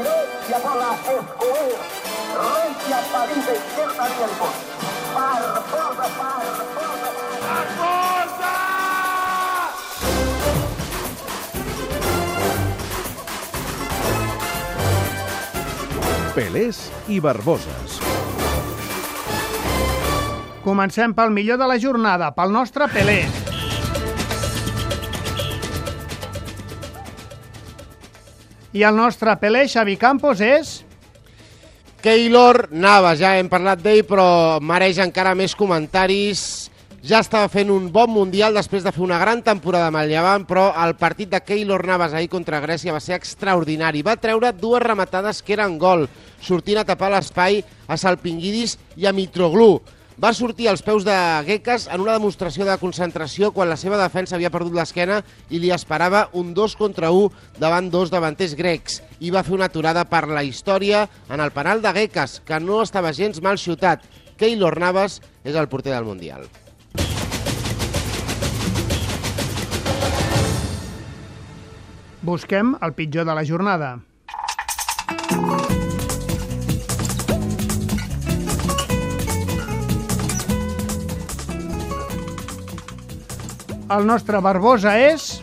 Grecia bola Escobar. Regia salida izquierda tiempo. Barbosa, Barbosa. Pelés i Barboses. Comencem pel millor de la jornada, pel nostre Pelé. I el nostre Pelé, Xavi Campos, és... Keylor Navas, ja hem parlat d'ell, però mereix encara més comentaris. Ja estava fent un bon Mundial després de fer una gran temporada amb el Llevant, però el partit de Keylor Navas ahir contra Grècia va ser extraordinari. Va treure dues rematades que eren gol, sortint a tapar l'espai a Salpinguidis i a Mitroglou. Va sortir als peus de Gekas en una demostració de concentració quan la seva defensa havia perdut l'esquena i li esperava un 2 contra 1 davant dos davanters grecs. I va fer una aturada per la història en el penal de Gekas, que no estava gens mal xutat. Keylor Navas és el porter del Mundial. Busquem el pitjor de la jornada. El nostre Barbosa és...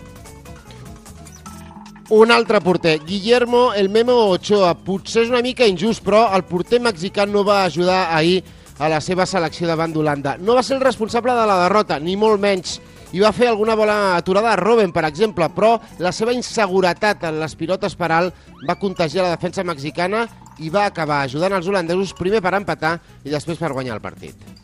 Un altre porter, Guillermo El Memo Ochoa. Potser és una mica injust, però el porter mexicà no va ajudar ahir a la seva selecció davant d'Holanda. No va ser el responsable de la derrota, ni molt menys. I va fer alguna bona aturada a Robben, per exemple, però la seva inseguretat en les pilotes per alt va contagiar la defensa mexicana i va acabar ajudant els holandesos primer per empatar i després per guanyar el partit.